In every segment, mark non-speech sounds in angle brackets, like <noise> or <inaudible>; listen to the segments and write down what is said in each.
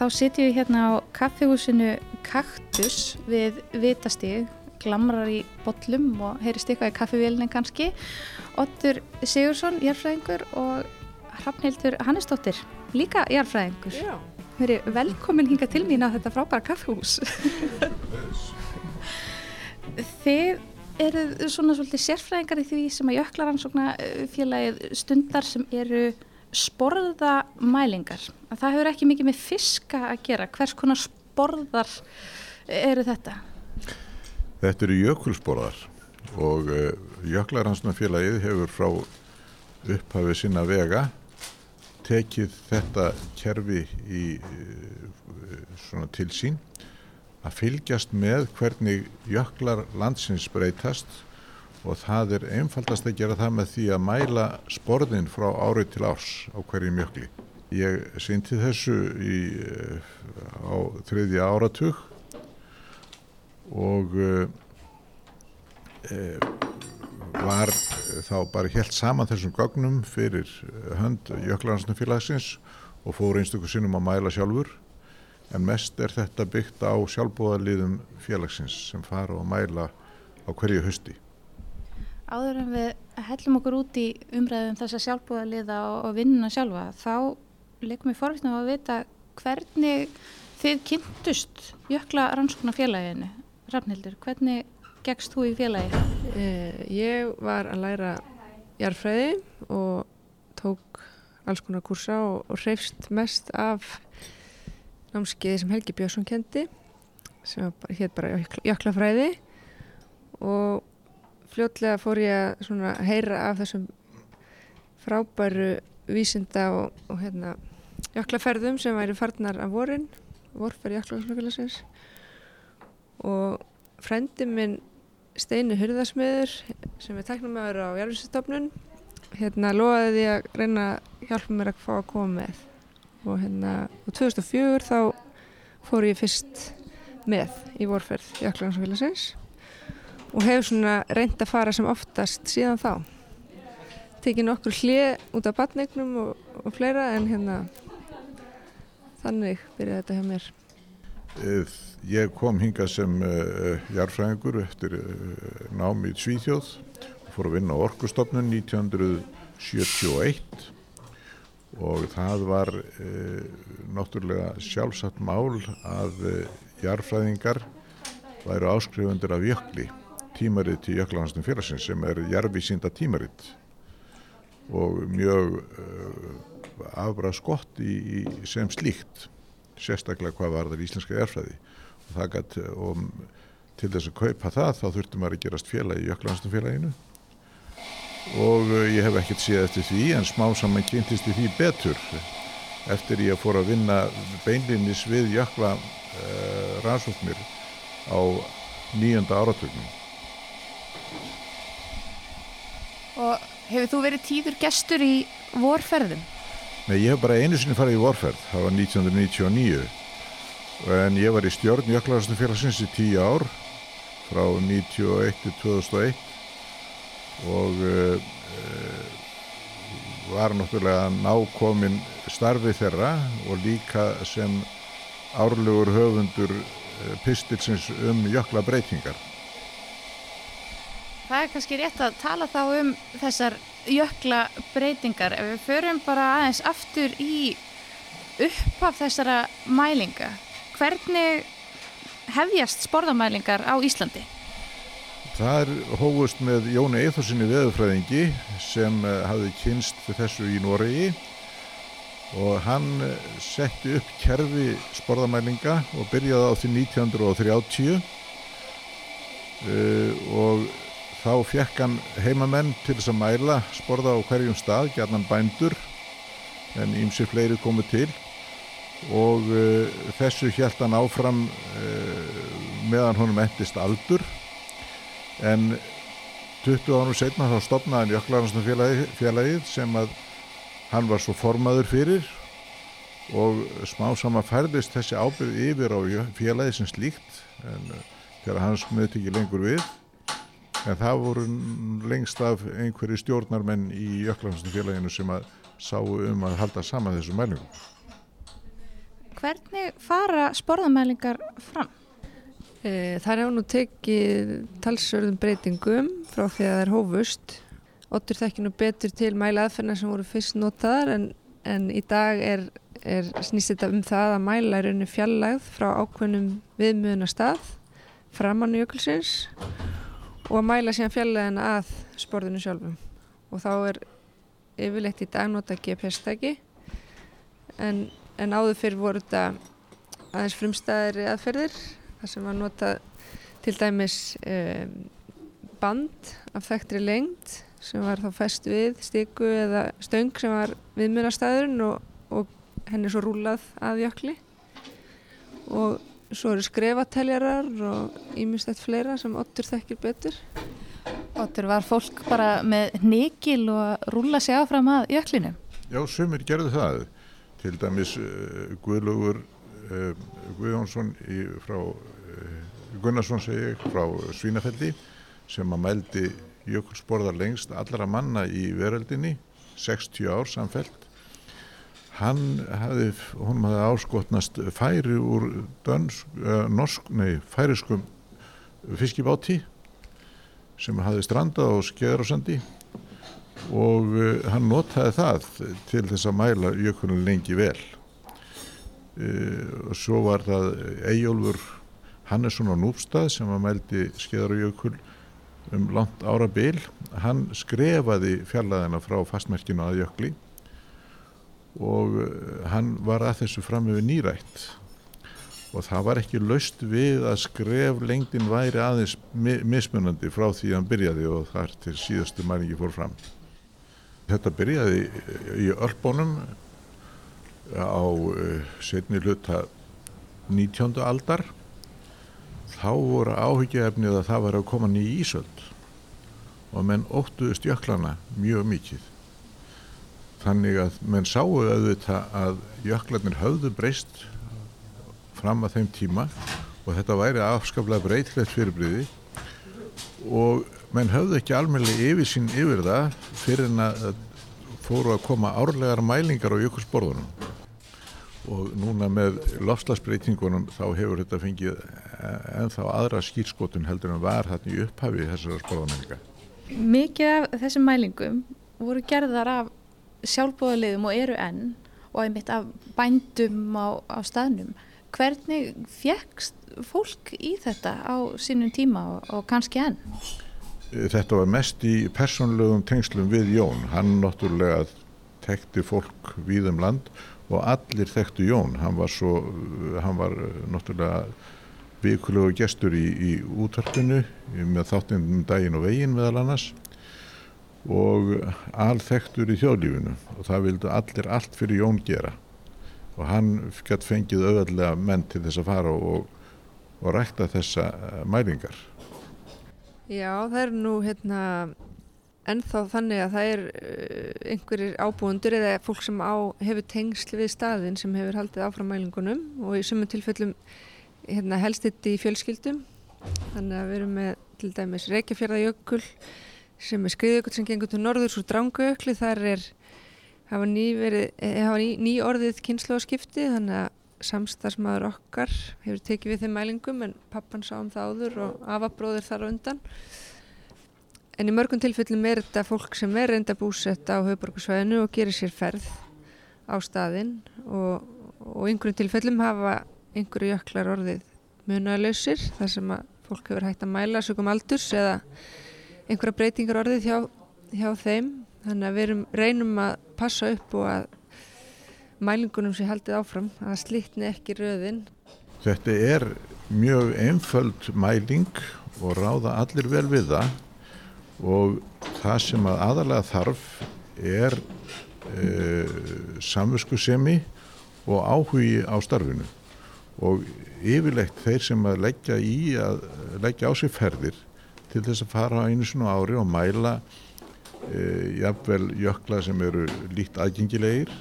þá sitjum við hérna á kaffihúsinu Kaktus við Vitastíg, glamrar í bollum og heyrist eitthvað í kaffivélni kannski. Ottur Sigursson, jarfræðingur og Hrafnhildur Hannesdóttir, líka jarfræðingur. Já. Verið velkomin hinga til mín á þetta frábæra kaffihús. <laughs> Þið eruð svona svolítið sérfræðingar í því sem að jöklaransókna félagið stundar sem eru sporðamælingar. Það hefur ekki mikið með fiska að gera. Hvers konar sporðar eru þetta? Þetta eru jökulsporðar og uh, jöklaransóknarfélagið hefur frá upphafið sinna vega tekið þetta kerfi í uh, svona tilsýn að fylgjast með hvernig jöklar landsins breytast og það er einfaldast að gera það með því að mæla sporðin frá árið til árs á hverju mjökli. Ég synti þessu í, á þriðja áratug og e, var þá bara helt saman þessum gögnum fyrir hönd jöklaransnafélagsins og fór einstaklega sinnum að mæla sjálfur en mest er þetta byggt á sjálfbóðaliðum félagsins sem fara og mæla á hverju hösti. Áður en við hellum okkur út í umræðum þessa sjálfbóðaliða og, og vinnuna sjálfa, þá leikum við forvittnum að vita hvernig þið kynntust jökla rannsóknar félaginu. Rafnildur, hvernig gegst þú í félagi? Eh, ég var að læra jarfræði og tók alls konar kursa og, og hreifst mest af námskeiði sem Helgi Björnsson kendi sem hétt bara jöklafræði og fljótlega fór ég að heyra af þessum frábæru vísinda og, og hérna, jöklaferðum sem væri farnar af vorin vorferð jöklafélagsins og frendi minn Steini Hurðarsmiður sem er teknumæður á Járvísistofnun hérna loðaði því að reyna að hjálpa mér að fá að koma með. Og hérna á 2004 þá fór ég fyrst með í vorferð Jöklansfélagsins og hefur svona reynd að fara sem oftast síðan þá. Tekið nokkur hlið út af batningnum og, og fleira en hérna þannig byrjaði þetta hjá mér. Ég kom hingað sem uh, jarfræðingur eftir uh, nám í Svíþjóð og fór að vinna á Orkustofnun 1971 og það var uh, náttúrulega sjálfsagt mál að jarfræðingar væru áskrifundir af jökli tímaritt í Jöklahansnum félagsins sem er jarfísinda tímaritt og mjög afbrað skott í, í sem slíkt sérstaklega hvað var það í íslenska erfræði og, gat, og til þess að kaupa það þá þurftum að gerast félag í Jöklanstumfélaginu og ég hef ekkert séð eftir því en smá saman kynntist því betur eftir ég fór að vinna beinlinnis við Jökla uh, rannsóknir á nýjönda áratögnum Og hefur þú verið tíður gestur í vorferðum? Nei, ég hef bara einu sinni farið í vorferð, það var 1999 en ég var í stjórn Jöklaðarsson félagsins í tíu ár frá 1991 til 2001 og uh, var náttúrulega nákomin starfi þeirra og líka sem árlegur höfundur pistilsins um jökla breytingar. Það er kannski rétt að tala þá um þessar jökla breytingar ef við förum bara aðeins aftur í upphaf þessara mælinga hvernig hefjast sporðamælingar á Íslandi? Það er hófust með Jóni Eithorsinni veðurfræðingi sem hafði kynst þessu í Noregi og hann setti upp kerfi sporðamælinga og byrjaði á því 1930 og þá fekk hann heimamenn til þess að mæla sporða á hverjum stað, gerðan bændur en ímsi fleiri komu til. Og uh, þessu held hann áfram uh, meðan honum endist aldur. En 20 ánum setna þá stopnaði hann Jöklaransson félagið, sem að hann var svo formaður fyrir. Og smá sama færðist þessi ábyrð yfir á félagið sem slíkt en uh, þegar hans möti ekki lengur við en það voru lengst af einhverju stjórnarmenn í Jöklansfélaginu sem að sáu um að halda saman þessu mælingum. Hvernig fara sporðamælingar fram? E, þar hefur nú tekið talsverðum breytingum frá því að það er hófust. Óttur þekki nú betur til mæla aðferna sem voru fyrst notaðar en, en í dag er, er snýst þetta um það að mæla er unni fjallægð frá ákveðnum viðmjöðuna stað framann í jökulsins og að mæla síðan fjallæðina að sporðinu sjálfum. Og þá er yfirleitt í dag nota GPS-tæki en, en áður fyrir voru þetta aðeins frumstæðir aðferðir þar sem var nota til dæmis um, band af þekktri lengt sem var þá fest við stíku eða stöng sem var viðmjörnastæðurinn og, og henni svo rúlað að jökli og svo eru skrefateljarar og ímyndstætt fleira sem Ottur þekkir betur. Ottur var fólk bara með nikil og rúla sig áfram að jöklinu? Já, sumir gerðu það. Til dæmis uh, Guðlugur uh, Guðjónsson í, frá uh, Gunnarsson segi ég frá Svínafelli sem að mældi jökulsporðar lengst allra manna í veröldinni 60 ár samfelt hann hafði hún hafði áskotnast færi úr dönsk, norsk, nei, færiskum fiskibáti sem hafði strandað á Skeðarsandi og hann notaði það til þess að mæla jökulun lengi vel. Og svo var það Eyjólfur Hannesson á Núpstað sem að mældi Skeðarjökul um langt ára bil hann skrefaði fjallaðina frá fastmerkinu að jökli og hann var að þessu fram yfir nýrætt og það var ekki laust við að skref lengdin væri aðeins mismunandi frá því að hann byrjaði og þar til síðastu mæringi fór fram. Þetta byrjaði í Ölbónum á setni hluta 19. aldar þá voru áhyggjaefnið að það var að koma nýja ísöld og menn óttuðust jöklana mjög mikið. Þannig að menn sáu auðvitað að jöklarnir höfðu breyst fram að þeim tíma og þetta væri afskaplega breytlegt fyrirbriði og menn höfðu ekki almennilega yfir sín yfir það fyrir en að fóru að koma árlegar mælingar á jökulsborðunum og núna með lofslagsbreytingunum þá hefur þetta fengið ennþá aðra skýrskotun heldur en var þarna í upphafi þessara sporðamælinga. Mikið af þessum mælingum voru gerðar af sjálfbóðaliðum og eru enn og einmitt af bændum á, á staðnum. Hvernig fjekst fólk í þetta á sínum tíma og, og kannski enn? Þetta var mest í personlegum tengslum við Jón. Hann náttúrulega tekti fólk við um land og allir þekktu Jón. Hann var, svo, hann var náttúrulega vikulegu gestur í, í útvarpinu með þáttinn daginn og veginn meðal annars og alþektur í þjóðlífinu. Og það vildu allir allt fyrir Jón gera. Og hann gætt fengið auðvöldlega menn til þess að fara og, og rækta þessa mælingar. Já, það er nú hérna ennþá þannig að það er einhverjir ábúendur eða fólk sem á, hefur tengsl við staðin sem hefur haldið áfram mælingunum og í sumum tilfellum hérna, helst þetta í fjölskyldum. Þannig að við erum með til dæmis Reykjafjörðajökull sem er skriðjökull sem gengur til norður svo drangajökli. Þar er hafa ný, verið, hafa ný, ný orðið kynnslóðskipti þannig að samstagsmaður okkar hefur tekið við þeim mælingum en pappan sá um það áður og afabróðir þar undan. En í mörgum tilfellum er þetta fólk sem er reynda búsett á höfuborgarsvæðinu og gerir sér ferð á staðinn. Og, og einhverjum tilfellum hafa einhverju jöklar orðið munalausir þar sem að fólk hefur hægt að mæla sögum aldurs eða einhverja breytingar orðið hjá, hjá þeim. Þannig að við erum, reynum að passa upp og að mælingunum sé haldið áfram að slitni ekki röðin. Þetta er mjög einföld mæling og ráða allir vel við það. Og það sem að aðalega þarf er e, samviskusemi og áhugi á starfinu. Og yfirlegt þeir sem að leggja í að leggja á sig ferðir til þess að fara á einu svona ári og mæla e, jafnvel jökla sem eru líkt aðgengilegir.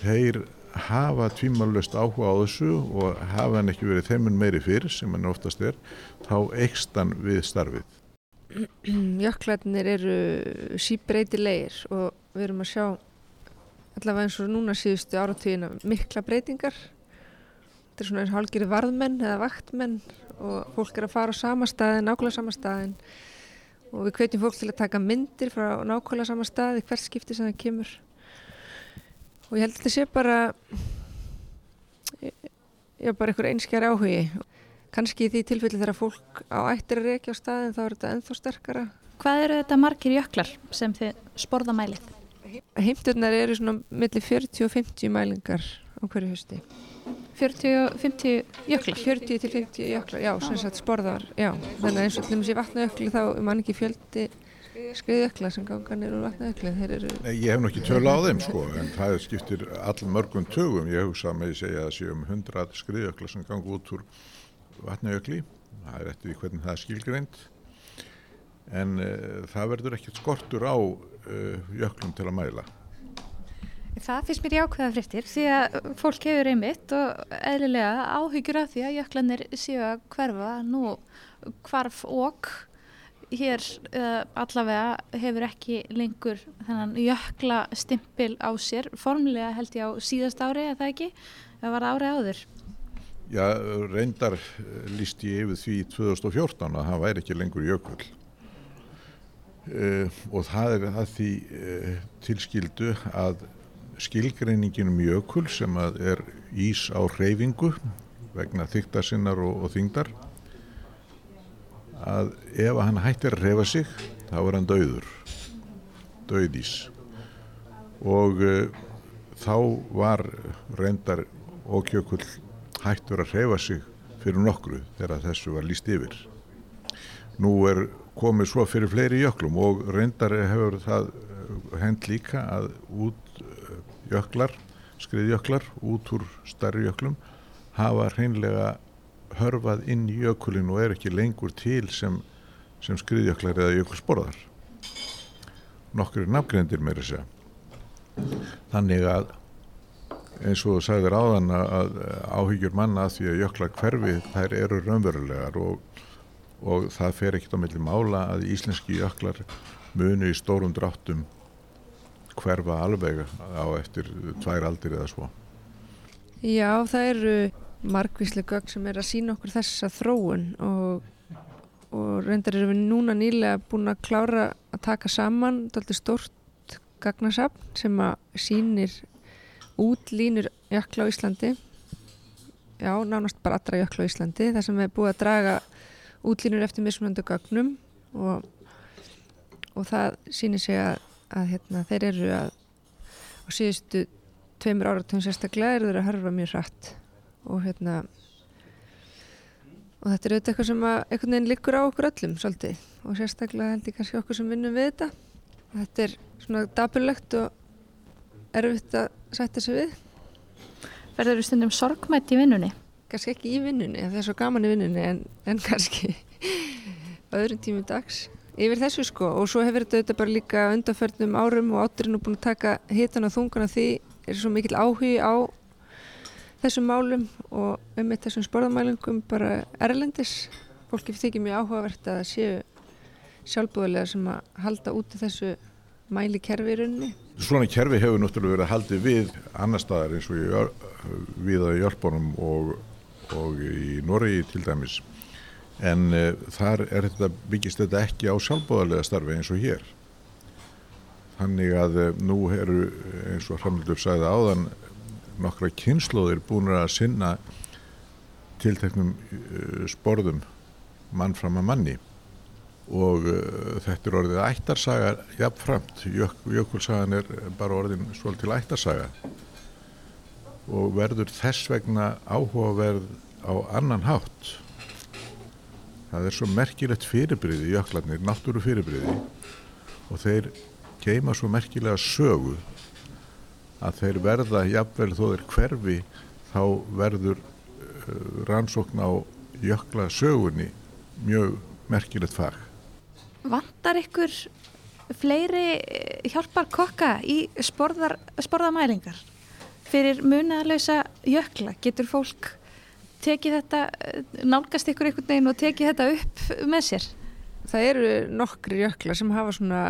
Þeir hafa tvímalust áhuga á þessu og hafa hann ekki verið þeimun meiri fyrir sem hann oftast er þá eikst hann við starfið. <clears throat> Jöklarnir eru síbreytilegir og við erum að sjá allavega eins og núna síðustu áratvíðina mikla breytingar. Þetta er svona eins og hálgeri varðmenn eða vaktmenn og fólk er að fara á sama staðin, nákvæmlega sama staðin og við kveitjum fólk til að taka myndir frá nákvæmlega sama staði hvert skipti sem það kemur. Og ég held að þetta sé bara er bara einhver einskjær áhugi. Kannski í því tilfelli þegar fólk á ættir að reykja á staðin þá er þetta enþá sterkara. Hvað eru þetta margir jöklar sem þið sporðamælið? Heimturnar eru svona millir 40 og 50 mælingar á hverju hösti 40 og 50 jöklar? 40 til 50 jöklar, já, sem sagt sporðar já, þannig að eins og til dæmis í vatnajökli þá er mann ekki fjöldi skriðjökla sem ganga nýru úr vatnajökli eru... Nei, ég hef nokkið tölu á þeim sko en það skiptir all mörgum tögum ég hugsa með því segja að séum 100 skriðjökla sem ganga út úr vatnajökli það er eftir hvernig það er skilgreint en uh, það verður ekkert skortur á uh, jöklum til að mæla. Það finnst mér jákvæða fréttir því að fólk hefur einmitt og eðlilega áhyggjur af því að jöklanir séu að hverfa. Nú hvarf og hér uh, allavega hefur ekki lengur þennan jökla stimpil á sér. Formlega held ég á síðast ári eða það ekki, það var ári áður. Já, reyndar líst ég yfir því 2014 að það væri ekki lengur jökull. Uh, og það er að því uh, tilskildu að skilgreiningin um jökul sem er ís á reyfingu vegna þyktasinnar og, og þingdar að ef hann hættir að reyfa sig þá er hann dauður dauðís. Og uh, þá var reyndar okjökull hættur að reyfa sig fyrir nokkru þegar þessu var líst yfir. Nú er komið svo fyrir fleiri jöklum og reyndar hefur það hend líka að út jöklar, skriðjöklar út úr starri jöklum hafa hreinlega hörfað inn í jökulin og er ekki lengur til sem, sem skriðjöklar eða jökulsporðar. Nokkur er nafngrendir með þess að þannig að eins og þú sagðir áðan að áhyggjur manna að því að jöklar hverfi þær eru raunverulegar og og það fer ekkert á milli mála að íslenski jöklar munu í stórum dráttum hverfa alveg á eftir tvær aldir eða svo. Já, það eru margvíslega gögn sem er að sína okkur þessa þróun og, og reyndar erum við núna nýlega búin að klára að taka saman þetta stort gagnasafn sem að sínir útlínur jökla á Íslandi já, nánast bara allra jökla á Íslandi þar sem við búin að draga útlínur eftir mismunandi gögnum og, og það sýnir sig að, að hérna, þeir eru að á síðustu tveimur áratum sérstaklega eru þeir að harfa mjög hratt. Og hérna og þetta er auðvitað eitthvað sem að einhvern veginn liggur á okkur öllum svolítið. Og sérstaklega held ég kannski okkur sem vinnum við þetta. Þetta er svona dapurlegt og erfitt að sætta sig við. Verður þú stundum sorgmætt í vinnunni? kannski ekki í vinnunni, það er svo gaman í vinnunni en, en kannski <laughs> öðrum tími dags yfir þessu sko. Og svo hefur þetta bara líka undanförnum árum og átturinn og búin að taka hitan og þungan af því er svo mikil áhugi á þessum málum og um eitt þessum sporðamælingum bara erlendis. Fólki þykir mjög áhugavert að séu sjálfbúðilega sem að halda út í þessu mæli kerfi í rauninni. Svona kerfi hefur náttúrulega verið að haldi við annar staðar eins og við að hjálpunum og og í Noregi til dæmis en uh, þar þetta, byggist þetta ekki á sjálfbóðarlega starfi eins og hér. Þannig að uh, nú eru eins og Hramildur sagði áðan nokkra kynnslóðir búin að sinna tilteknum uh, sporðum mann fram að manni. Og þetta er orðið ættarsaga jafnframt, Jök, Jökulsagan er bara orðin svolítil ættarsaga. Og verður þess vegna áhugaverð á annan hátt það er svo merkilegt fyrirbriði jöklarnir, náttúru fyrirbriði og þeir geima svo merkilega sögu að þeir verða jafnvel þó þeir hverfi þá verður uh, rannsókn á jökla sögunni mjög merkilegt fag. Vantar ykkur fleiri eh, hjálpar kokka í sporðar, sporðamælingar? Fyrir munaðalösa jökla getur fólk tekið þetta, nálgast ykkur einhvern veginn og tekið þetta upp með sér? Það eru nokkri jökla sem hafa svona,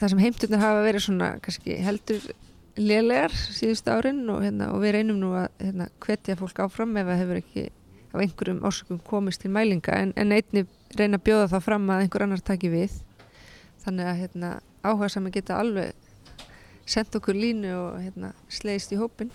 það sem heimturnar hafa verið svona kannski heldur lélegar síðust árin og, hérna, og við reynum nú að hérna, hvetja fólk áfram ef það hefur ekki af einhverjum orsökum komist til mælinga en, en einni reyna að bjóða það fram að einhver annar taki við þannig að hérna, áhuga saman geta alveg sendt okkur línu og hérna, slegist í hópin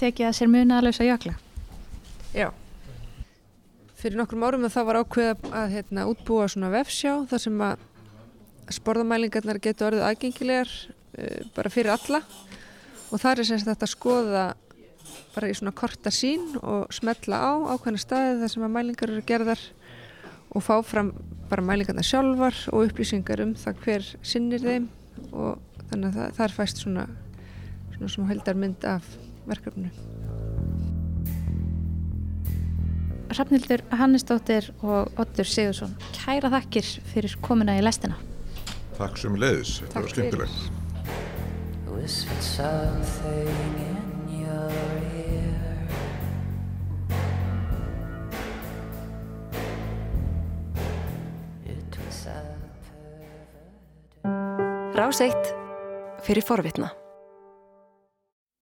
Tekið að sér munaðalösa jökla? Já. Fyrir nokkrum árum þá var ákveða að hérna, útbúa svona vefsjá þar sem að sporðamælingarnar getur orðið aðgengilegar uh, bara fyrir alla. Og það er semst þetta að skoða bara í svona korta sín og smetla á ákveðna staði þar sem að mælingar eru gerðar og fá fram bara mælingarna sjálfar og upplýsingar um það hver sinnir þeim. Og þannig að það, það er fæst svona svona sem heldar mynd af verkefnu. Rafnildur Hannesdóttir og Ottur Sigursson, kæra þakkir fyrir komina í lestina. Takk sem leiðis, þetta var skemmtilegt. Whispered something in your ear. It was a pervert. Rás eitt fyrir forvitna.